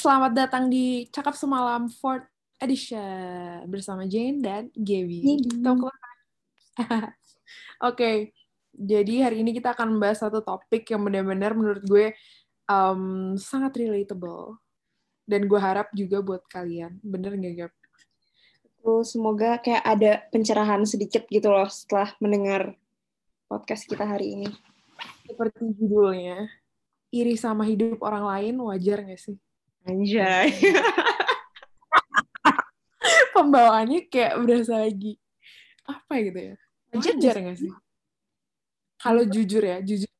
Selamat datang di Cakap Semalam Fourth Edition bersama Jane dan Gaby. Oke, jadi hari ini kita akan membahas satu topik yang benar-benar menurut gue um, sangat relatable. Dan gue harap juga buat kalian. Bener nggak, Gap? Semoga kayak ada pencerahan sedikit gitu loh setelah mendengar podcast kita hari ini. Seperti judulnya, iri sama hidup orang lain wajar nggak sih? Anjay. Pembawaannya kayak berasa lagi apa gitu ya? Wajar, wajar nggak sih? Kalau jujur ya, jujur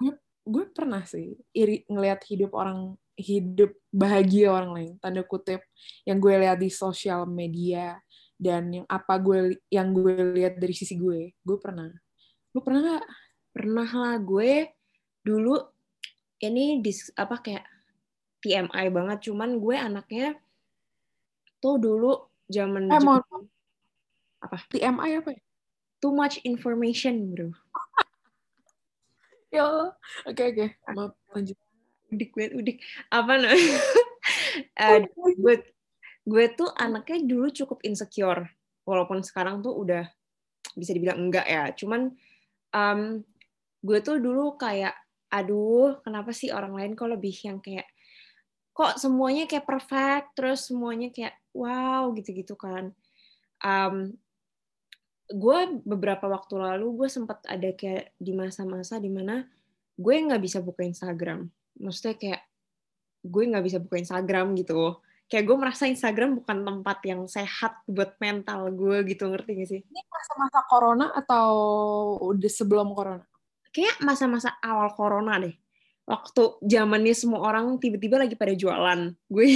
gue gue pernah sih iri ngelihat hidup orang hidup bahagia orang lain tanda kutip yang gue lihat di sosial media dan yang apa gue yang gue lihat dari sisi gue gue pernah lu pernah nggak pernah lah gue dulu ini di apa kayak TMI banget cuman gue anaknya tuh dulu zaman eh, mau apa? TMI apa ya? too much information bro. Ya Allah. Oke okay, oke. Okay. maaf lanjut. Udik gue udik. Apa namanya? Uh, gue gue tuh anaknya dulu cukup insecure walaupun sekarang tuh udah bisa dibilang enggak ya. Cuman um, gue tuh dulu kayak aduh kenapa sih orang lain kok lebih yang kayak kok semuanya kayak perfect terus semuanya kayak wow gitu-gitu kan um, gue beberapa waktu lalu gue sempat ada kayak di masa-masa di mana gue nggak bisa buka Instagram maksudnya kayak gue nggak bisa buka Instagram gitu kayak gue merasa Instagram bukan tempat yang sehat buat mental gue gitu ngerti gak sih? Ini masa-masa corona atau udah sebelum corona? Kayak masa-masa awal corona deh. Waktu zamannya semua orang tiba-tiba lagi pada jualan. Gue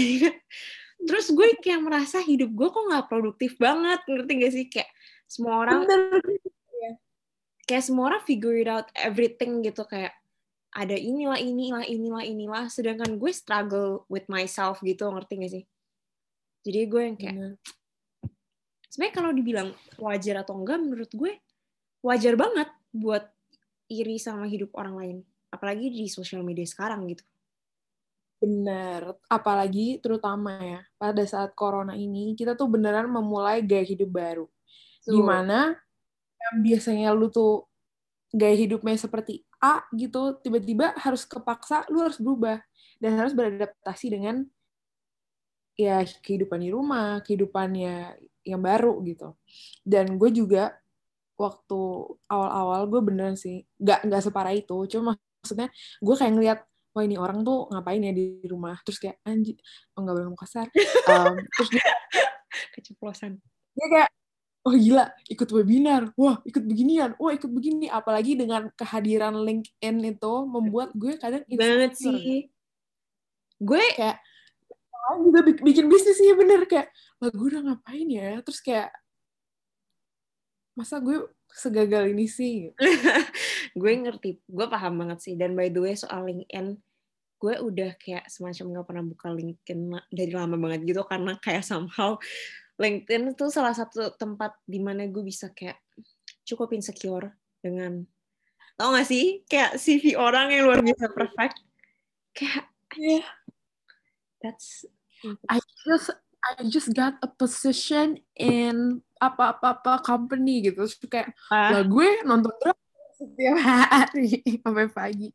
terus gue kayak merasa hidup gue kok nggak produktif banget ngerti gak sih? Kayak semua orang kayak semua orang figure it out everything gitu kayak ada inilah inilah inilah inilah. Sedangkan gue struggle with myself gitu ngerti gak sih? Jadi gue yang kayak sebenarnya kalau dibilang wajar atau enggak menurut gue wajar banget buat iri sama hidup orang lain apalagi di sosial media sekarang gitu. Benar apalagi terutama ya pada saat corona ini kita tuh beneran memulai gaya hidup baru. So. gimana yang biasanya lu tuh gaya hidupnya seperti A gitu tiba-tiba harus kepaksa lu harus berubah. Dan harus beradaptasi dengan ya kehidupan di rumah kehidupannya yang baru gitu. Dan gue juga waktu awal-awal gue beneran sih nggak nggak separah itu cuma maksudnya gue kayak ngeliat wah ini orang tuh ngapain ya di rumah? Terus kayak anjir oh nggak boleh ngomong kasar. Um, terus dia keceplosan. dia kayak oh gila ikut webinar. Wah ikut beginian. Wah ikut begini. Apalagi dengan kehadiran LinkedIn itu membuat gue kadang banget sih. Gue kayak juga bikin bisnisnya bener. Kayak lah gue udah ngapain ya? Terus kayak masa gue segagal ini sih. Gue ngerti gue paham banget sih. Dan by the way soal LinkedIn gue udah kayak semacam gak pernah buka LinkedIn dari lama banget gitu. Karena kayak somehow LinkedIn itu salah satu tempat di mana gue bisa kayak cukup insecure dengan tau gak sih? Kayak CV orang yang luar biasa perfect. Kayak yeah. that's I just I just got a position in apa apa apa company gitu. Terus kayak uh. lah gue nonton terus setiap hari sampai pagi.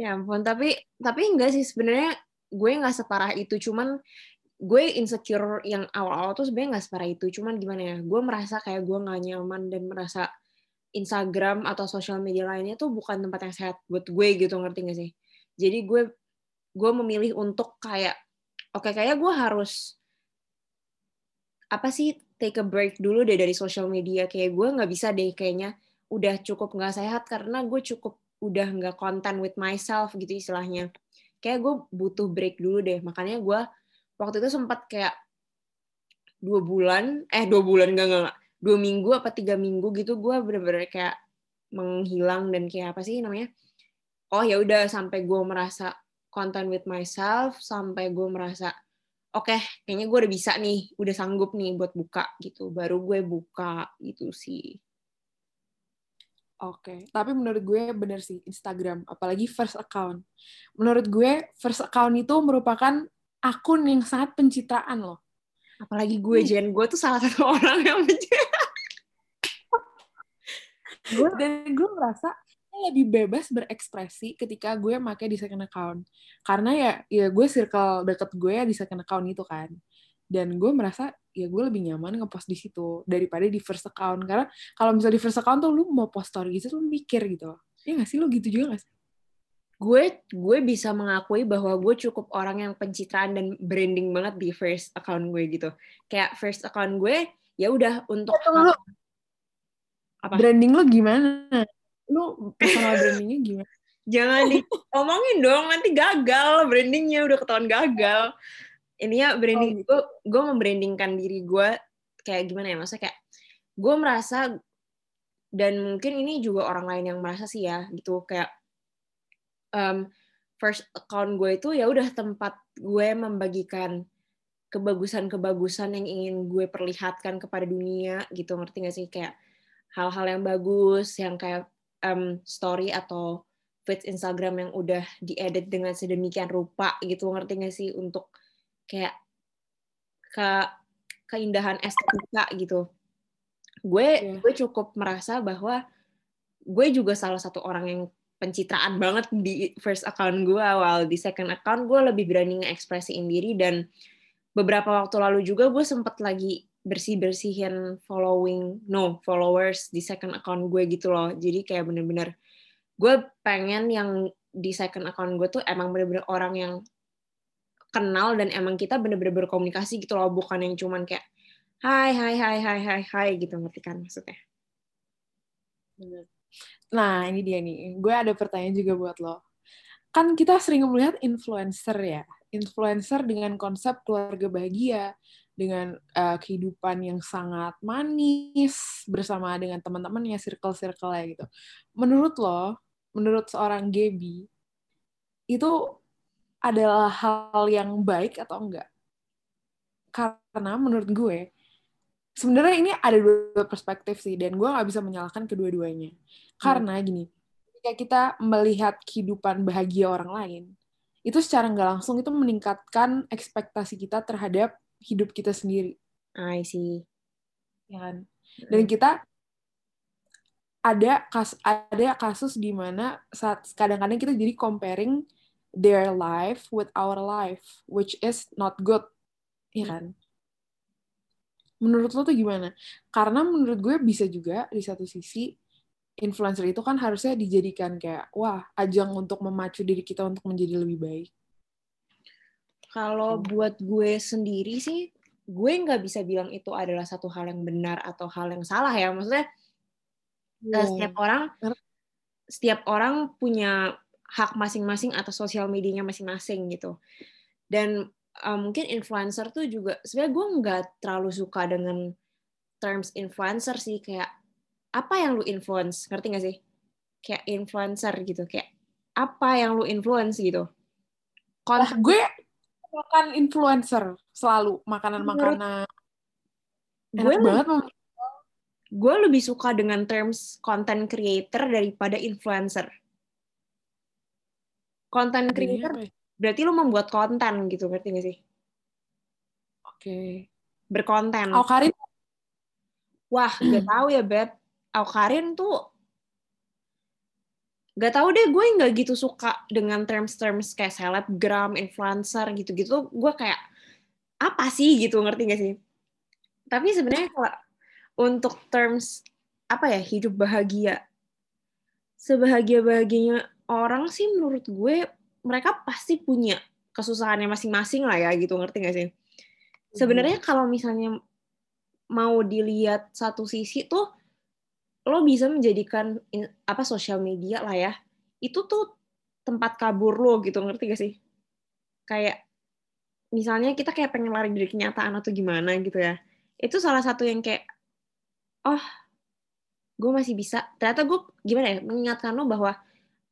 Ya ampun tapi tapi enggak sih. Sebenarnya gue nggak separah itu. Cuman gue insecure yang awal-awal tuh sebenarnya nggak separah itu. Cuman gimana ya gue merasa kayak gue nggak nyaman dan merasa Instagram atau sosial media lainnya tuh bukan tempat yang sehat buat gue gitu ngerti gak sih? Jadi gue gue memilih untuk kayak oke okay, kayak gue harus apa sih take a break dulu deh dari sosial media. Kayak gue nggak bisa deh kayaknya udah cukup nggak sehat karena gue cukup udah nggak konten with myself gitu istilahnya. Kayak gue butuh break dulu deh. Makanya gue waktu itu sempat kayak dua bulan eh dua bulan gak nggak dua minggu apa tiga minggu gitu gue bener-bener kayak menghilang dan kayak apa sih namanya? Oh ya udah sampai gue merasa content with myself sampai gue merasa oke okay, kayaknya gue udah bisa nih udah sanggup nih buat buka gitu baru gue buka gitu sih Oke, tapi menurut gue bener sih Instagram, apalagi first account. Menurut gue first account itu merupakan akun yang sangat pencitraan loh. Apalagi gue, Jen, gue tuh salah satu orang yang pencitraan. gue dan gue merasa lebih bebas berekspresi ketika gue pakai di second account. Karena ya ya gue circle deket gue ya di second account itu kan. Dan gue merasa ya gue lebih nyaman ngepost di situ daripada di first account. Karena kalau misalnya di first account tuh lu mau post story gitu tuh mikir gitu. Ya nggak sih? Lu gitu juga nggak sih? Gue gue bisa mengakui bahwa gue cukup orang yang pencitraan dan branding banget di first account gue gitu. Kayak first account gue ya udah untuk lu, apa? branding lu gimana lu personal brandingnya gimana? Jangan diomongin dong nanti gagal brandingnya udah ketahuan gagal. Ini ya branding oh, gitu. gue gue membrandingkan diri gue kayak gimana ya? Maksudnya kayak gue merasa dan mungkin ini juga orang lain yang merasa sih ya gitu. Kayak um, first account gue itu ya udah tempat gue membagikan kebagusan-kebagusan yang ingin gue perlihatkan kepada dunia gitu. Ngerti gak sih? Kayak hal-hal yang bagus yang kayak um, story atau feed Instagram yang udah diedit dengan sedemikian rupa gitu ngerti gak sih? Untuk kayak ke keindahan estetika gitu. Gue yeah. gue cukup merasa bahwa gue juga salah satu orang yang pencitraan banget di first account gue awal. Di second account gue lebih berani ngekspresiin diri dan beberapa waktu lalu juga gue sempet lagi bersih bersihin following no followers di second account gue gitu loh. Jadi kayak bener-bener gue pengen yang di second account gue tuh emang bener-bener orang yang kenal dan emang kita bener-bener berkomunikasi gitu loh. Bukan yang cuman kayak hai hai hai hai hai hai gitu ngerti kan maksudnya? Nah ini dia nih. Gue ada pertanyaan juga buat lo. Kan kita sering melihat influencer ya. Influencer dengan konsep keluarga bahagia dengan uh, kehidupan yang sangat manis bersama dengan teman-temannya circle-circle ya gitu. Menurut lo, menurut seorang Gaby, itu adalah hal yang baik atau enggak? Karena menurut gue, sebenarnya ini ada dua perspektif sih, dan gue nggak bisa menyalahkan kedua-duanya. Karena hmm. gini, ketika kita melihat kehidupan bahagia orang lain, itu secara nggak langsung itu meningkatkan ekspektasi kita terhadap hidup kita sendiri. I see. Ya kan? Dan kita ada kas ada kasus di mana saat kadang-kadang kita jadi comparing their life with our life, which is not good, ya kan? Menurut lo tuh gimana? Karena menurut gue bisa juga di satu sisi influencer itu kan harusnya dijadikan kayak wah ajang untuk memacu diri kita untuk menjadi lebih baik. Kalau buat gue sendiri sih, gue nggak bisa bilang itu adalah satu hal yang benar atau hal yang salah ya. Maksudnya yeah. setiap orang setiap orang punya hak masing-masing atau sosial medianya masing-masing gitu. Dan uh, mungkin influencer tuh juga sebenarnya gue nggak terlalu suka dengan terms influencer sih kayak apa yang lu influence ngerti gak sih kayak influencer gitu kayak apa yang lu influence gitu Kon gue makan influencer selalu makanan-makanan gue banget gue lebih suka dengan terms content creator daripada influencer Konten creator ya? berarti lu membuat konten gitu, ngerti gak sih? Oke. Okay. Berkonten. Aukarin? Wah, gak tahu ya, Beb. Aukarin tuh gak tahu deh gue nggak gitu suka dengan terms-terms kayak selebgram, influencer gitu-gitu. Gue kayak apa sih gitu ngerti gak sih? Tapi sebenarnya kalau untuk terms apa ya hidup bahagia, sebahagia bahagianya orang sih menurut gue mereka pasti punya kesusahannya masing-masing lah ya gitu ngerti gak sih? Sebenarnya kalau misalnya mau dilihat satu sisi tuh lo bisa menjadikan apa sosial media lah ya itu tuh tempat kabur lo gitu ngerti gak sih? Kayak misalnya kita kayak pengen lari dari kenyataan atau gimana gitu ya itu salah satu yang kayak oh gue masih bisa ternyata gue gimana ya mengingatkan lo bahwa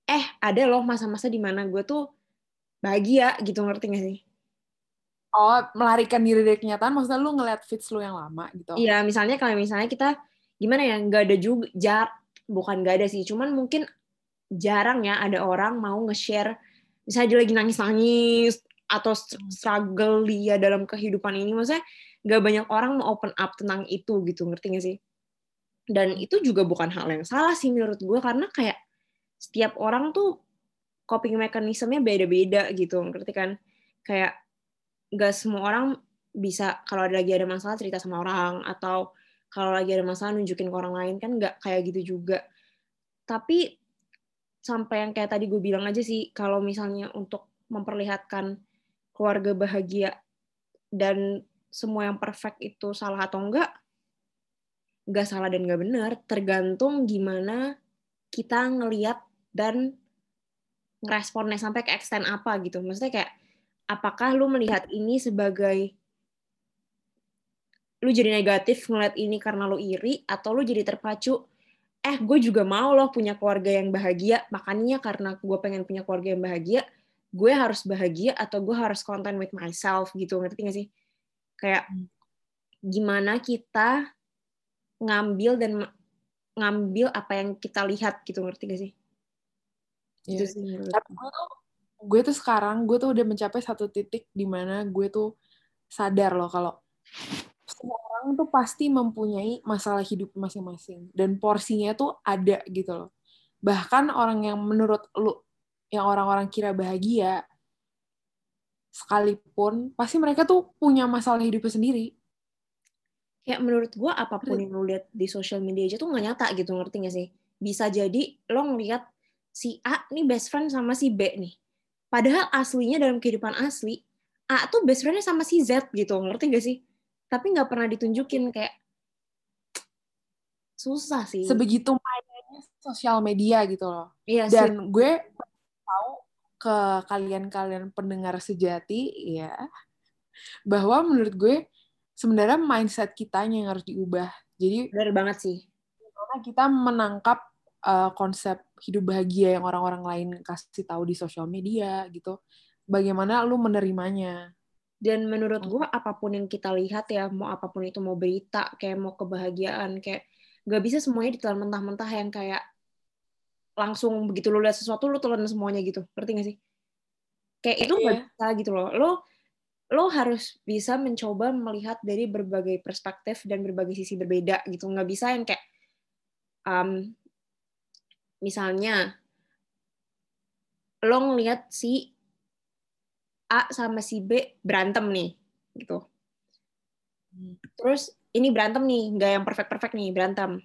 eh ada loh masa-masa di mana gue tuh bahagia gitu ngerti gak sih? Oh, melarikan diri dari kenyataan, maksudnya lu ngeliat fits lu yang lama gitu? Iya, misalnya kalau misalnya kita gimana ya, nggak ada juga jar bukan gak ada sih cuman mungkin jarang ya ada orang mau nge-share misalnya dia lagi nangis-nangis atau struggle dia dalam kehidupan ini maksudnya gak banyak orang mau open up tentang itu gitu ngerti gak sih? Dan hmm. itu juga bukan hal yang salah sih menurut gue karena kayak setiap orang tuh coping mekanismenya beda-beda gitu ngerti kan? Kayak gak semua orang bisa kalau lagi ada masalah cerita sama orang atau kalau lagi ada masalah nunjukin ke orang lain kan nggak kayak gitu juga. Tapi sampai yang kayak tadi gue bilang aja sih kalau misalnya untuk memperlihatkan keluarga bahagia dan semua yang perfect itu salah atau enggak nggak salah dan nggak benar tergantung gimana kita ngeliat dan ngeresponnya sampai ke extent apa gitu. Maksudnya kayak apakah lu melihat ini sebagai lu jadi negatif ngeliat ini karena lu iri atau lu jadi terpacu eh gue juga mau loh punya keluarga yang bahagia makanya karena gue pengen punya keluarga yang bahagia gue harus bahagia atau gue harus content with myself gitu. Ngerti gak sih? Kayak hmm. gimana kita ngambil dan ngambil apa yang kita lihat gitu. Ngerti gak sih? Yeah. itu sih tapi gue tuh gue tuh sekarang gue tuh udah mencapai satu titik di mana gue tuh sadar loh kalau semua orang tuh pasti mempunyai masalah hidup masing-masing dan porsinya tuh ada gitu loh. Bahkan orang yang menurut lu yang orang-orang kira bahagia sekalipun pasti mereka tuh punya masalah hidupnya sendiri. Kayak menurut gua apa pun yang lu lihat di sosial media aja tuh nggak nyata gitu ngerti gak sih? Bisa jadi lo ngeliat si A nih best friend sama si B nih. Padahal aslinya dalam kehidupan asli A tuh best friendnya sama si Z gitu ngerti gak sih? Tapi nggak pernah ditunjukin kayak susah sih. Sebegitu mainnya sosial media gitu loh. Iya dan sih. gue tahu ke kalian-kalian pendengar sejati ya bahwa menurut gue sebenarnya mindset kitanya yang harus diubah. Jadi benar banget sih. karena kita menangkap uh, konsep hidup bahagia yang orang-orang lain kasih tahu di sosial media gitu. Bagaimana lu menerimanya dan menurut gue apa pun yang kita lihat ya mau apa pun itu mau berita kayak mau kebahagiaan kayak gak bisa semuanya ditelan mentah-mentah yang kayak langsung begitu lo lihat sesuatu lo telan semuanya gitu. Ngerti gak sih? Kayak itu nggak yeah. bisa gitu loh. Lo lo harus bisa mencoba melihat dari berbagai perspektif dan berbagai sisi berbeda gitu. Nggak bisa yang kayak um, misalnya lo ngelihat si A sama si B berantem nih gitu. Terus ini berantem nih, nggak yang perfect-perfect nih, berantem.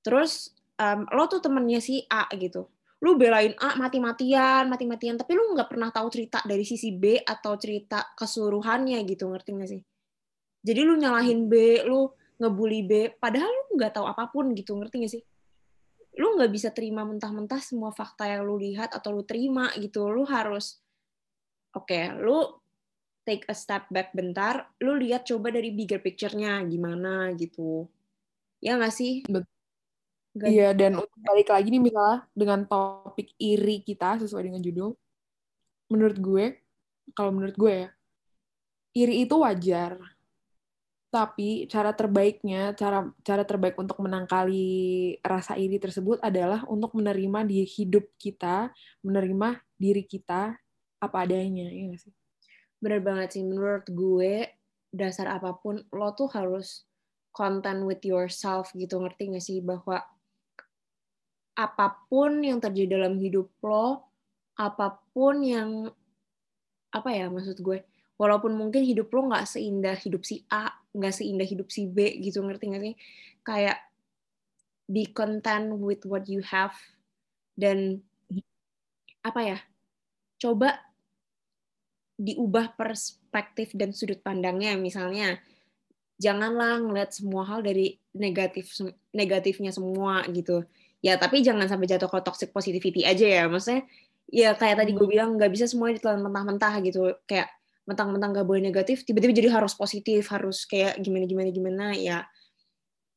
Terus um, lo tuh temennya si A gitu. Lu belain A mati-matian, mati-matian, tapi lu nggak pernah tahu cerita dari sisi B atau cerita keseluruhannya gitu, ngerti nggak sih? Jadi lu nyalahin B, lu ngebully B, padahal lu nggak tahu apa pun gitu, ngerti nggak sih? Lu nggak bisa terima mentah-mentah semua fakta yang lu lihat atau lu terima gitu. Lu harus oke, okay, lu take a step back bentar, lu lihat coba dari bigger picture-nya gimana gitu. Ya nggak sih? Iya, dan untuk balik lagi nih misalnya dengan topik iri kita sesuai dengan judul, menurut gue, kalau menurut gue ya, iri itu wajar. Tapi cara terbaiknya, cara cara terbaik untuk menangkali rasa iri tersebut adalah untuk menerima di hidup kita, menerima diri kita apa adanya ya gak sih? Bener banget sih menurut gue dasar apa pun lo tuh harus content with yourself gitu ngerti gak sih? Bahwa apa pun yang terjadi dalam hidup lo apa pun yang apa ya maksud gue walaupun mungkin hidup lo nggak seindah hidup si A nggak seindah hidup si B gitu ngerti gak sih? Kayak be content with what you have dan apa ya coba diubah perspektif dan sudut pandangnya. Misalnya janganlah ngeliat semua hal dari negatif negatifnya semua gitu. Ya tapi jangan sampai jatuh ke toxic positivity aja ya. Maksudnya ya kayak tadi gue hmm. bilang nggak bisa semuanya ditelan mentah-mentah gitu. Kayak mentang-mentang nggak boleh negatif tiba-tiba jadi harus positif harus kayak gimana gimana gimana. Ya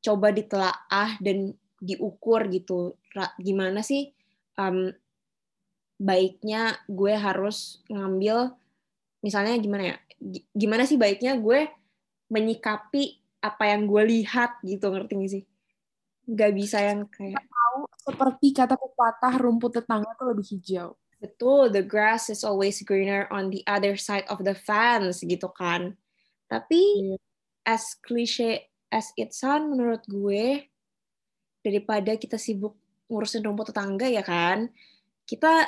coba ditelaah dan diukur gitu. Gimana sih um, baiknya gue harus ngambil misalnya gimana ya gimana sih baiknya gue menyikapi apa yang gue lihat gitu ngerti gak sih nggak bisa yang kayak tahu seperti kata pepatah rumput tetangga itu lebih hijau. Betul, the grass is always greener on the other side of the fence gitu kan. Tapi yeah. as cliche as it sound menurut gue daripada kita sibuk ngurusin rumput tetangga ya kan, kita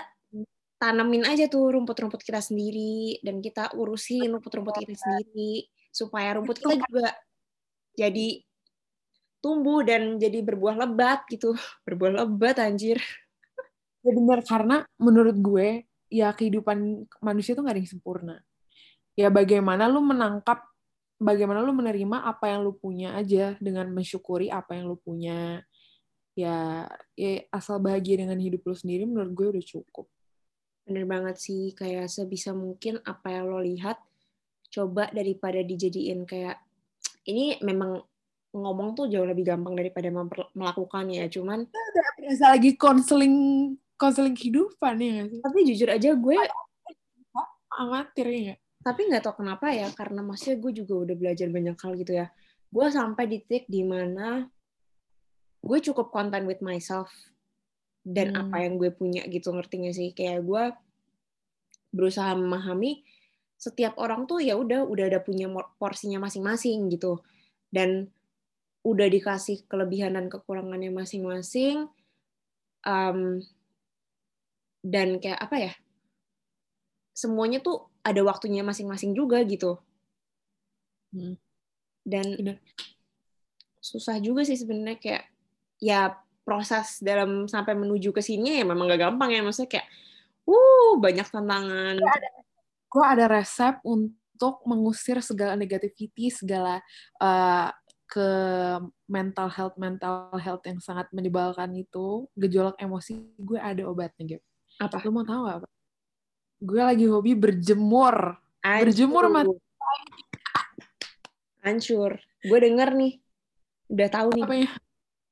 tanemin aja tuh rumput-rumput kita sendiri dan kita urusin rumput-rumput kita sendiri supaya rumput kita juga jadi tumbuh dan jadi berbuah lebat gitu. Berbuah lebat anjir. Ya benar karena menurut gue ya kehidupan manusia tuh gak ada yang sempurna. Ya bagaimana lu menangkap bagaimana lu menerima apa yang lu punya aja dengan mensyukuri apa yang lu punya. Ya, ya asal bahagia dengan hidup lu sendiri menurut gue udah cukup Bener banget sih, kayak sebisa mungkin apa yang lo lihat, coba daripada dijadiin kayak, ini memang ngomong tuh jauh lebih gampang daripada melakukannya, cuman... Biasa lagi konseling konseling kehidupan ya Tapi jujur aja gue... Amatir ya Tapi nggak tau kenapa ya, karena maksudnya gue juga udah belajar banyak hal gitu ya. Gue sampai di titik di mana gue cukup content with myself dan hmm. apa yang gue punya gitu ngerti gak sih kayak gue berusaha memahami setiap orang tuh ya udah udah ada punya porsinya masing-masing gitu dan udah dikasih kelebihan dan kekurangannya masing-masing um, dan kayak apa ya semuanya tuh ada waktunya masing-masing juga gitu hmm. dan Bener. susah juga sih sebenarnya kayak ya proses dalam sampai menuju ke sini ya memang gak gampang ya. Maksudnya kayak uh banyak tantangan. Gue ada, gue ada resep untuk mengusir segala negativity segala uh, ke mental health mental health yang sangat menyebalkan itu gejolak emosi gue ada obatnya gitu apa? Lu mau tahu apa gue lagi hobi berjemur. Ancur. berjemur mati hancur gue denger nih. Udah tahu nih. Apa ya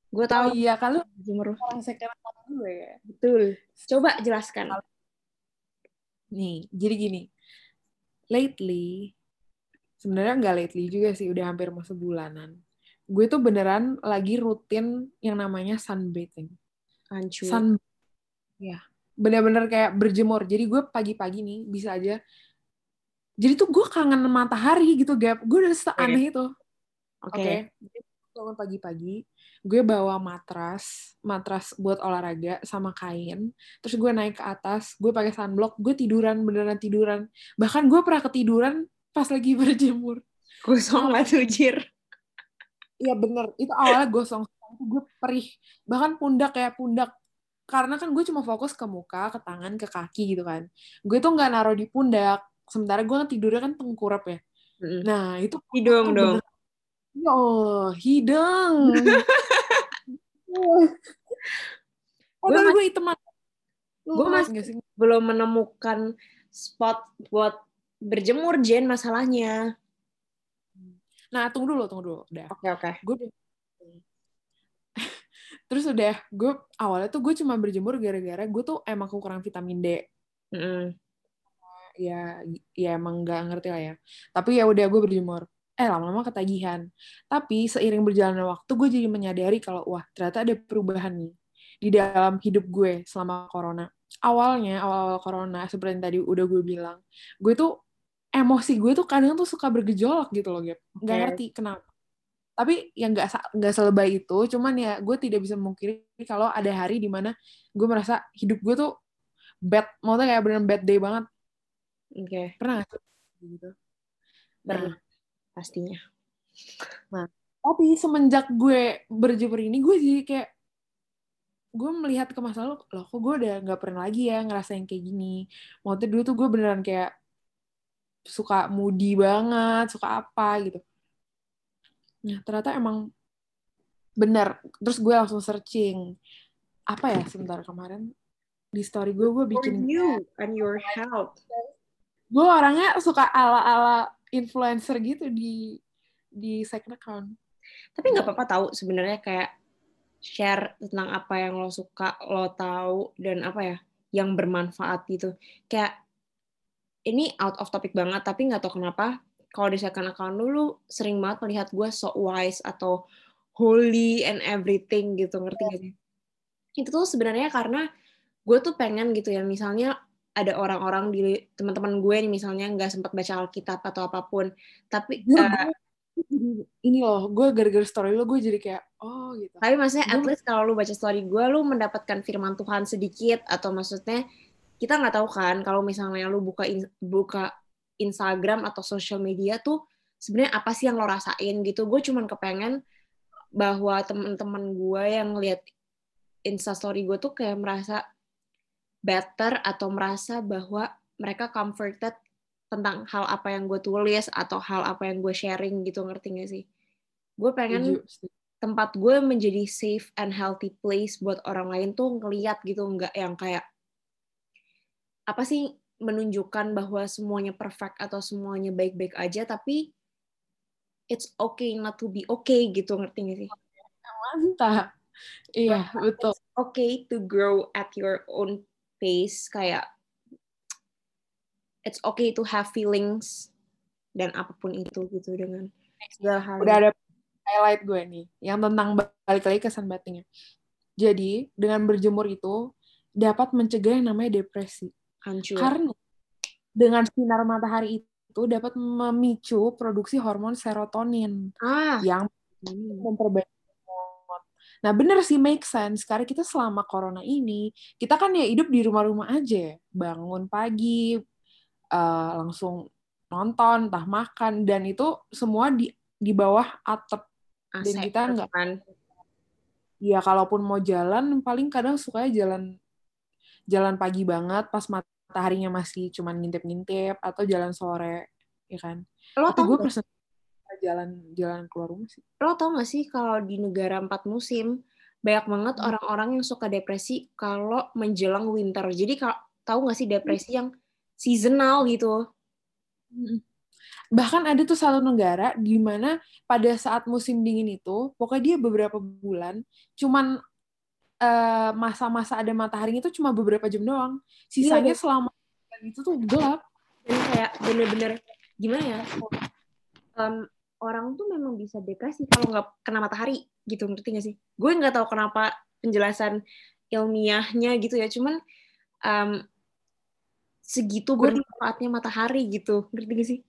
Gue tahu. Oh, iya, kalau jemur. Orang gue ya. Betul. Coba jelaskan. Nih, jadi gini. Lately, sebenarnya nggak lately juga sih, udah hampir mau sebulanan. Gue tuh beneran lagi rutin yang namanya sunbathing. Hancur. Sun, ya, bener-bener kayak berjemur. Jadi gue pagi-pagi nih bisa aja. Jadi tuh gue kangen matahari gitu, Gap. Gue udah seaneh okay. itu. Oke. Okay. okay. Bangun pagi-pagi, gue bawa matras matras buat olahraga sama kain terus gue naik ke atas gue pakai sunblock gue tiduran beneran tiduran. Bahkan gue pernah ketiduran pas lagi berjemur. Gosong lah tuh iya bener. Itu awalnya gosong. Gue perih. Bahkan pundak kayak pundak. Karena kan gue cuma fokus ke muka ke tangan ke kaki gitu kan. Gue tuh nggak naruh di pundak. Sementara gue tidurnya kan tengkurap ya. Nah itu hidung dong Oh, hidung. gue gue teman gue masih belum menemukan spot buat berjemur Jen masalahnya. Nah tunggu dulu tunggu dulu. Udah. Oke okay, oke. Okay. gue terus udah gue awalnya tuh gue cuma berjemur gara-gara gue tuh emang kurang vitamin D. Mm -hmm. ya ya emang nggak ngerti lah ya. Tapi ya udah gue berjemur eh lama-lama ketagihan. Tapi seiring berjalannya waktu gue jadi menyadari kalau wah ternyata ada perubahan nih di dalam hidup gue selama corona. Awalnya awal-awal corona seperti yang tadi udah gue bilang, gue tuh emosi gue tuh kadang tuh suka bergejolak gitu loh, Gap. Gak okay. ngerti kenapa. Tapi yang nggak nggak selebay itu, cuman ya gue tidak bisa memungkiri kalau ada hari di mana gue merasa hidup gue tuh bad, mau kayak bener bad day banget. Oke. Okay. Pernah gak gitu? Nah, pastinya. Nah, tapi semenjak gue berjemur ini, gue jadi kayak gue melihat ke masa lalu, loh kok gue udah nggak pernah lagi ya ngerasain kayak gini. Waktu dulu tuh gue beneran kayak suka moody banget, suka apa gitu. Nah, ternyata emang benar. Terus gue langsung searching. Apa ya sebentar kemarin di story gue gue bikin For you and your health. Gue orangnya suka ala-ala influencer gitu di di second account. Tapi nggak apa-apa tahu sebenarnya kayak share tentang apa yang lo suka, lo tahu dan apa ya yang bermanfaat gitu. Kayak ini out of topic banget tapi nggak tahu kenapa kalau di second account dulu sering banget melihat gue so wise atau holy and everything gitu ngerti gak sih? itu tuh sebenarnya karena gue tuh pengen gitu ya misalnya ada orang-orang di teman-teman gue nih misalnya nggak sempat baca Alkitab atau apa pun. Tapi uh, ini loh gue gara-gara story lo gue jadi kayak oh gitu. Tapi maksudnya at least kalau lu baca story gue lu mendapatkan firman Tuhan sedikit atau maksudnya kita nggak tahu kan kalau misalnya lu buka in, buka Instagram atau social media tuh sebenarnya apa sih yang lo rasain gitu? Gue cuman kepengen bahwa teman-teman gue yang lihat instastory gue tuh kayak merasa better atau merasa bahwa mereka comforted tentang hal apa yang gue tulis atau hal apa yang gue sharing gitu ngerti gak sih? Gue pengen tempat gue menjadi safe and healthy place buat orang lain tuh ngeliat gitu nggak yang kayak apa sih menunjukkan bahwa semuanya perfect atau semuanya baik-baik aja tapi it's okay not to be okay gitu ngerti gak sih? Mantap. Iya, betul. It's okay to grow at your own pace kayak it's okay to have feelings dan apa pun itu gitu dengan segala hal. Udah ada highlight gue nih yang tentang balik lagi ke sunbathingnya. Jadi dengan berjemur itu dapat mencegah yang namanya depresi. Hancur. Karena dengan sinar matahari itu dapat memicu produksi hormon serotonin ah. yang memperbaiki Nah bener sih make sense karena kita selama corona ini kita kan ya hidup di rumah-rumah aja, bangun pagi uh, langsung nonton, entah makan dan itu semua di di bawah atap dan kita nggak kan. Ya kalaupun mau jalan paling kadang sukanya jalan jalan pagi banget pas mataharinya masih cuman ngintip-ngintip atau jalan sore ya kan. Lo Tapi gue persen jalan-jalan keluar rumah sih. Lo tau gak sih kalau di negara empat musim banyak banget hmm. orang-orang yang suka depresi kalau menjelang winter. Jadi kalau tahu gak sih depresi hmm. yang seasonal gitu? Hmm. Bahkan ada tuh satu negara di mana pada saat musim dingin itu, pokoknya dia beberapa bulan, cuman eh, masa-masa uh, ada matahari itu cuma beberapa jam doang. Sisanya iya, selama itu tuh gelap. Dan kayak bener-bener gimana ya? Um, orang tuh memang bisa depresi kalau nggak kena matahari gitu ngerti gak sih? Gue nggak tahu kenapa penjelasan ilmiahnya gitu ya, cuman um, segitu bermanfaatnya matahari gitu, ngerti gak sih?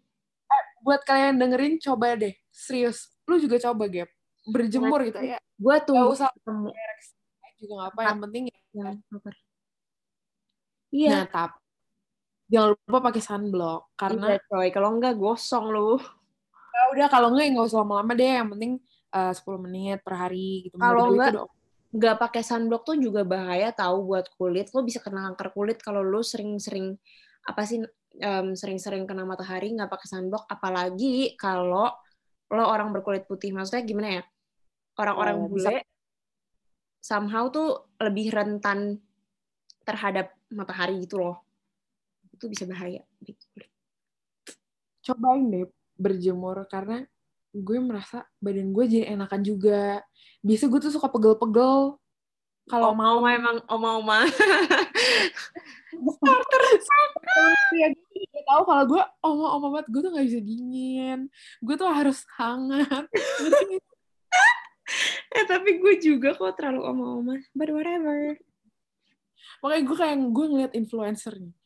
Eh, buat kalian dengerin coba deh, serius, lu juga coba gap berjemur gitu ya. Gue tuh gak usah ketemu juga nggak apa, yang penting ya. Iya. Nah, tapi jangan lupa pakai sunblock karena iya, coy kalau enggak gosong lu ya udah kalau enggak ya nggak usah lama-lama deh yang penting uh, 10 menit per hari gitu. Kalau enggak nggak pakai sunblock tuh juga bahaya tahu buat kulit. Lo bisa kena kanker kulit kalau lo sering-sering apa sih um, sering-sering kena matahari nggak pakai sunblock. Apalagi kalau lo orang berkulit putih. Maksudnya gimana ya? Orang-orang oh, bule somehow tuh lebih rentan terhadap matahari gitu loh. Itu bisa bahaya cobain deh berjemur karena gue merasa badan gue jadi enakan juga. Biasa gue tuh suka pegel-pegel. Kalau mau emang oma-oma. Starter ya, gue tahu kalau gue oma-oma banget, gue tuh gak bisa dingin. Gue tuh harus hangat. eh tapi gue juga kok terlalu oma-oma. But whatever. Makanya gue kayak gue ngeliat influencer nih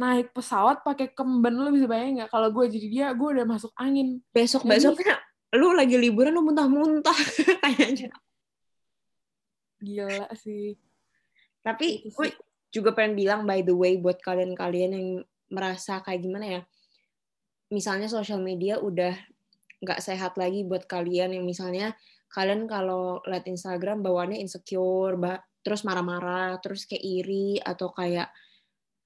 naik pesawat pakai kemben lu bisa bayangin nggak? Kalau gue jadi dia gue udah masuk angin. Besok besoknya lu lagi liburan lu muntah-muntah kayaknya gila sih. Tapi gue juga pengen bilang by the way buat kalian-kalian yang merasa kayak gimana ya. Misalnya sosial media udah nggak sehat lagi buat kalian yang misalnya kalian kalau lihat Instagram bawaannya insecure bah terus marah-marah terus kayak iri atau kayak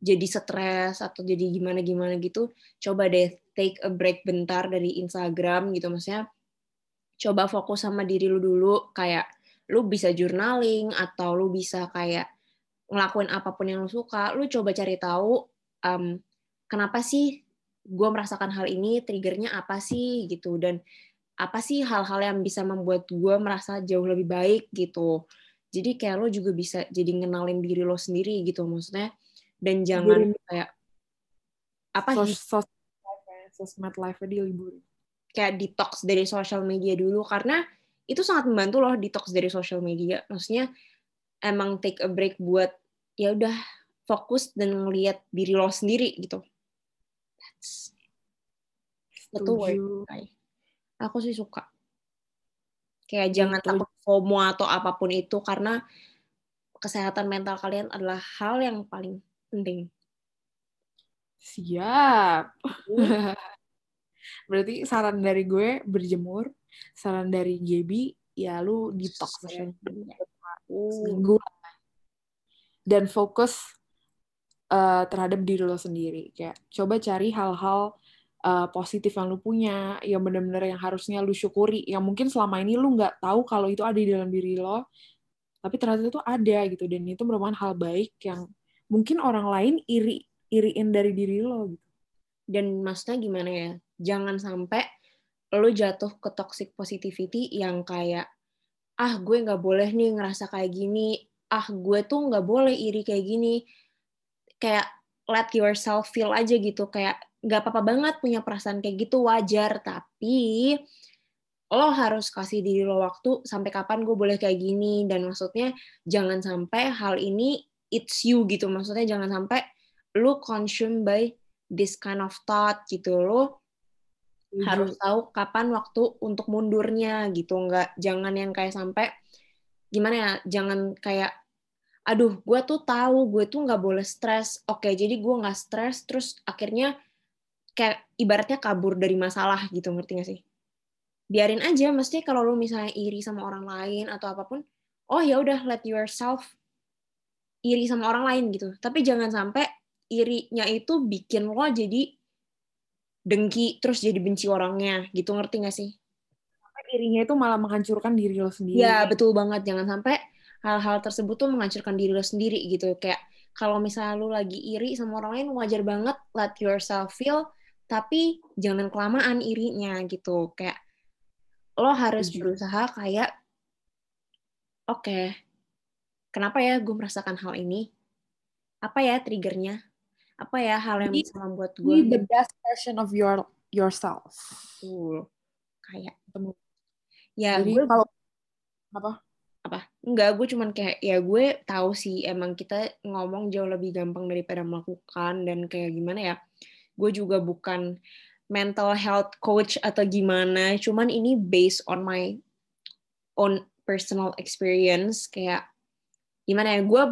jadi stres atau jadi gimana gimana gitu coba deh take a break bentar dari Instagram gitu. Maksudnya coba fokus sama diri lu dulu kayak lu bisa journaling atau lu bisa kayak ngelakuin apa pun yang lu suka. Lu coba cari tahu um, kenapa sih gue merasakan hal ini triggernya apa sih gitu dan apa sih hal-hal yang bisa membuat gue merasa jauh lebih baik gitu. Jadi kayak lo juga bisa jadi ngenalin diri lo sendiri gitu maksudnya dan jangan liburin. kayak apa sih sos, sosmed life di libur kayak detox dari social media dulu karena itu sangat membantu loh detox dari social media. Maksudnya emang take a break buat ya udah fokus dan ngelihat diri lo sendiri gitu. That's itu aku sih suka. Kayak jangan takut FOMO atau apa pun itu karena kesehatan mental kalian adalah hal yang paling penting. Siap. Berarti saran dari gue berjemur saran dari Gaby ya lu detox media seminggu dan fokus uh, terhadap diri lo sendiri. Kayak coba cari hal-hal uh, positif yang lu punya yang benar-benar yang harusnya lu syukuri. Yang mungkin selama ini lu nggak tahu kalau itu ada di dalam diri lo tapi ternyata itu ada gitu. Dan itu merupakan hal baik yang mungkin orang lain iri iriin dari diri lo gitu. Dan maksudnya gimana ya? Jangan sampai lo jatuh ke toxic positivity yang kayak ah gue nggak boleh nih ngerasa kayak gini. Ah gue tuh nggak boleh iri kayak gini. Kayak let yourself feel aja gitu. Kayak nggak apa-apa banget punya perasaan kayak gitu. Wajar. Tapi lo harus kasih diri lo waktu sampai kapan gue boleh kayak gini. Dan maksudnya jangan sampai hal ini it's you gitu. Maksudnya jangan sampai lo consumed by this kind of thought gitu. Lo hmm. harus tahu kapan waktu untuk mundurnya gitu. Nggak jangan yang kayak sampai gimana ya jangan kayak aduh gue tuh tahu gue tuh nggak boleh stres. Oke jadi gue nggak stres terus akhirnya kayak ibaratnya kabur dari masalah gitu. Ngerti gak sih? Biarin aja. Mesti kalau lo misalnya iri sama orang lain atau apa pun oh ya udah let yourself iri sama orang lain gitu. Tapi jangan sampai irinya itu bikin lo jadi dengki terus jadi benci orangnya. Gitu ngerti gak sih? Irinya itu malah menghancurkan diri lo sendiri. Ya betul banget. Jangan sampai hal-hal tersebut tuh menghancurkan diri lo sendiri gitu. Kayak kalau misalnya lo lagi iri sama orang lain wajar banget let yourself feel tapi jangan kelamaan irinya gitu. Kayak lo harus berusaha kayak oke okay, kenapa ya gue merasakan hal ini? Apa ya triggernya? Apa ya hal yang bisa membuat gue be the best version of your yourself. Betul. kayak ya Jadi, gue kalau apa? Apa? Enggak gue cuman kayak ya gue tahu sih emang kita ngomong jauh lebih gampang daripada melakukan dan kayak gimana ya. Gue juga bukan mental health coach atau gimana cuman ini based on my own personal experience kayak gimana ya gue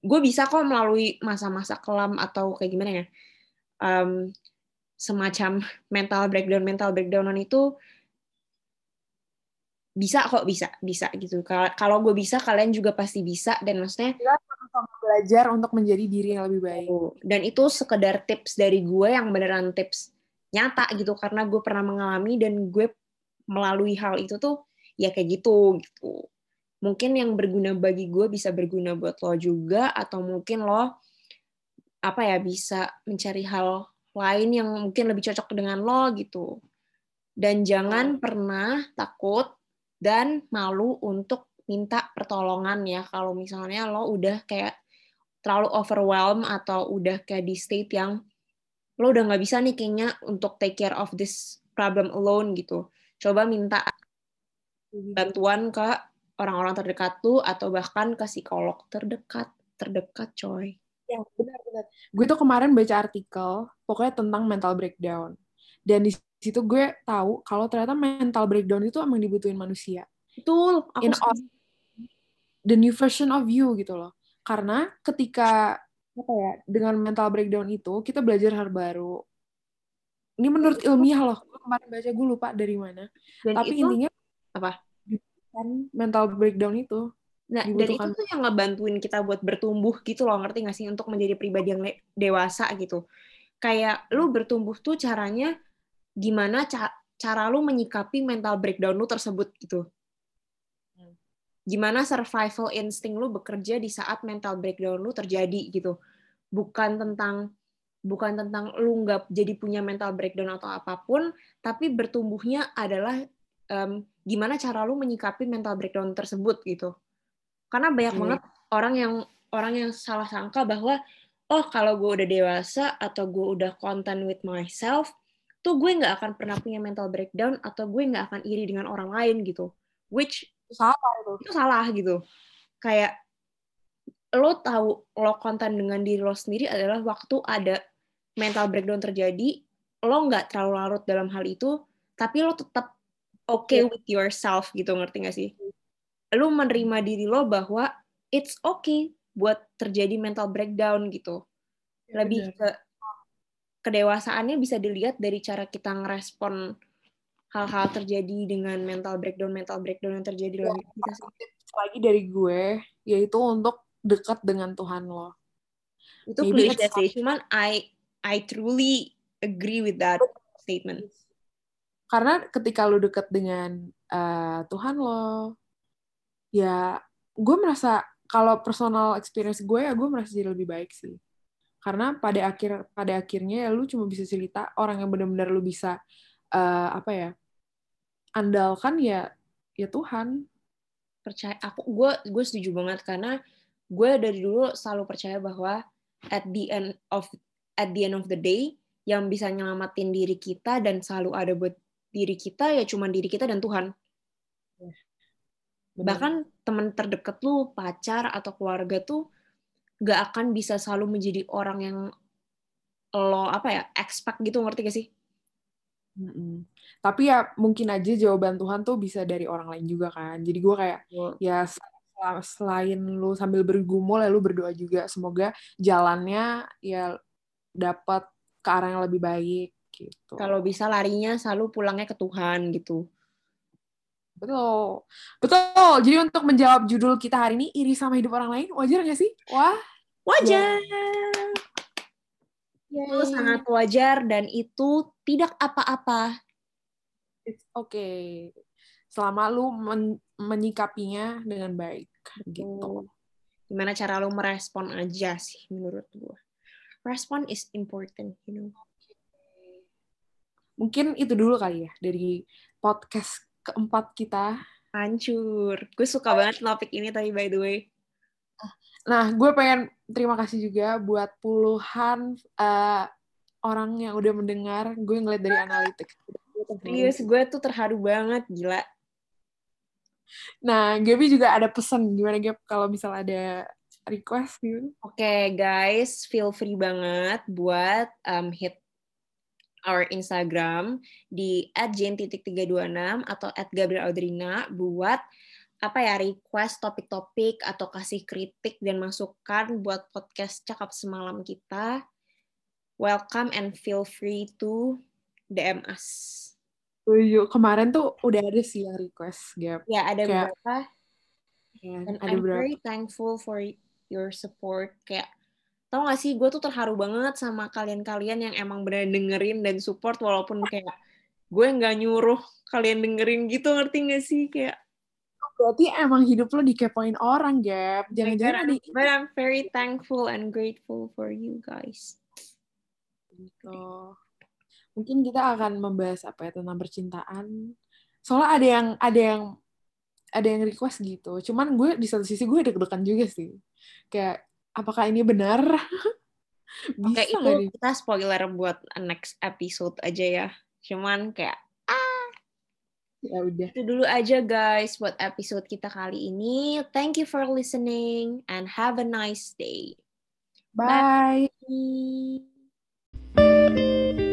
gue bisa kok melalui masa-masa kelam atau kayak gimana ya um, semacam mental breakdown mental breakdownan itu bisa kok bisa bisa gitu. Kalau gue bisa kalian juga pasti bisa dan maksudnya sama belajar untuk menjadi diri yang lebih baik. Dan itu sekedar tips dari gue yang beneran tips nyata gitu karena gue pernah mengalami dan gue melalui hal itu tuh ya kayak gitu gitu mungkin yang berguna bagi gue bisa berguna buat lo juga atau mungkin lo apa ya bisa mencari hal lain yang mungkin lebih cocok dengan lo gitu. Dan jangan pernah takut dan malu untuk minta pertolongan ya kalau misalnya lo udah kayak terlalu overwhelm atau udah kayak di state yang lo udah nggak bisa nih kayaknya untuk take care of this problem alone gitu. Coba minta bantuan ke orang-orang terdekat tuh atau bahkan ke psikolog terdekat terdekat coy. Ya benar-benar gue tuh kemarin baca artikel pokoknya tentang mental breakdown. Dan di situ gue tahu kalau ternyata mental breakdown itu emang dibutuhin manusia. Betul aku in all, the new version of you gitu loh. Karena ketika apa ya dengan mental breakdown itu kita belajar hal baru. Ini menurut ilmiah loh. Kemarin baca gue lupa dari mana. Dan tapi itu, intinya apa kan mental breakdown itu Nah, dari itu tuh yang ngebantuin kita buat bertumbuh gitu loh, ngerti gak sih? Untuk menjadi pribadi yang dewasa gitu. Kayak lu bertumbuh tuh caranya gimana ca cara lu menyikapi mental breakdown lu tersebut gitu. Gimana survival instinct lu bekerja di saat mental breakdown lu terjadi gitu. Bukan tentang bukan tentang lu nggak jadi punya mental breakdown atau apa pun, tapi bertumbuhnya adalah um, gimana cara lu menyikapi mental breakdown tersebut gitu. Karena banyak hmm. banget orang yang orang yang salah sangka bahwa oh kalau gue udah dewasa atau gue udah content with myself tuh gue nggak akan pernah punya mental breakdown atau gue nggak akan iri dengan orang lain gitu. Which salah itu. itu salah gitu. Kayak lo tahu lo konten dengan diri lo sendiri adalah waktu ada mental breakdown terjadi, lo nggak terlalu larut dalam hal itu, tapi lo tetap okay yeah. with yourself gitu, ngerti gak sih? Lo menerima diri lo bahwa it's okay buat terjadi mental breakdown gitu. Iya, Lebih ke kedewasaannya bisa dilihat dari cara kita ngerespon hal-hal terjadi dengan mental breakdown mental breakdown yang terjadi dalam hidup kita. Lagi dari gue yaitu untuk dekat dengan Tuhan lo. Itu klise sih, cuman I I truly agree with that statement. Karena ketika lo dekat dengan uh, Tuhan lo, ya gue merasa kalau personal experience gue ya gue merasa jadi lebih baik sih. Karena pada akhir pada akhirnya ya lu cuma bisa cerita orang yang benar-benar lu bisa uh, apa ya andalkan ya ya Tuhan. Percaya aku gue gue setuju banget karena gue dari dulu selalu percaya bahwa at the end of at the end of the day yang bisa nyelamatin diri kita dan selalu ada buat diri kita ya cuma diri kita dan Tuhan. Benar. bahkan teman terdekat lu pacar atau keluarga tuh gak akan bisa selalu menjadi orang yang lo apa ya expect gitu ngerti gak sih? Mm-mm. tapi ya mungkin aja jawaban Tuhan tuh bisa dari orang lain juga kan. Jadi gue kayak ya selain lu sambil bergumul ya lu berdoa juga. Semoga jalannya ya dapat ke arah yang lebih baik gitu kalau bisa larinya selalu pulangnya ke Tuhan gitu Betul. Betul. Jadi untuk menjawab judul kita hari ini, iri sama hidup orang lain, wajar nggak sih? Wah. Wajar. Yay. Itu sangat wajar dan itu tidak apa-apa. It's okay. Selama lu men menyikapinya dengan baik. Gitu. Gimana cara lu merespon aja sih menurut gue. Respon is important, you know. Mungkin itu dulu kali ya dari podcast keempat kita. Hancur. Gue suka banget topik ini tadi by the way. Nah, gue pengen terima kasih juga buat puluhan uh, orang yang udah mendengar. Gue ngeliat dari analitik. Serius, gue tuh terharu banget, gila. Nah, Gaby juga ada pesan. Gimana, Gab, kalau misal ada request gitu? Oke, okay, guys. Feel free banget buat um, hit our Instagram di @jen.326 atau @gabrielaudrina buat apa ya request topik-topik atau kasih kritik dan masukan buat podcast cakap semalam kita. Welcome and feel free to DM us. Tujuh. Kemarin tuh udah ada sih yang request, Gap. Ya, ada Kayak, beberapa. Ya, And ada I'm berapa. very thankful for your support. Kayak tau gak sih gue tuh terharu banget sama kalian-kalian yang emang bener dengerin dan support walaupun kayak gue nggak nyuruh kalian dengerin gitu ngerti gak sih? Kayak berarti emang hidup lo dikepoin orang Gap. Jangan-jangan di but I'm very thankful and grateful for you guys. Gitu. Mungkin kita akan membahas apa ya tentang percintaan. Soalnya ada yang ada yang ada yang request gitu. Cuman gue di satu sisi gue deg-degan juga sih. Kayak apakah ini benar? Oke, itu kita spoiler buat next episode aja ya. Cuman kayak ah. Ya udah. Itu dulu aja guys buat episode kita kali ini. Thank you for listening and have a nice day. Bye. Bye.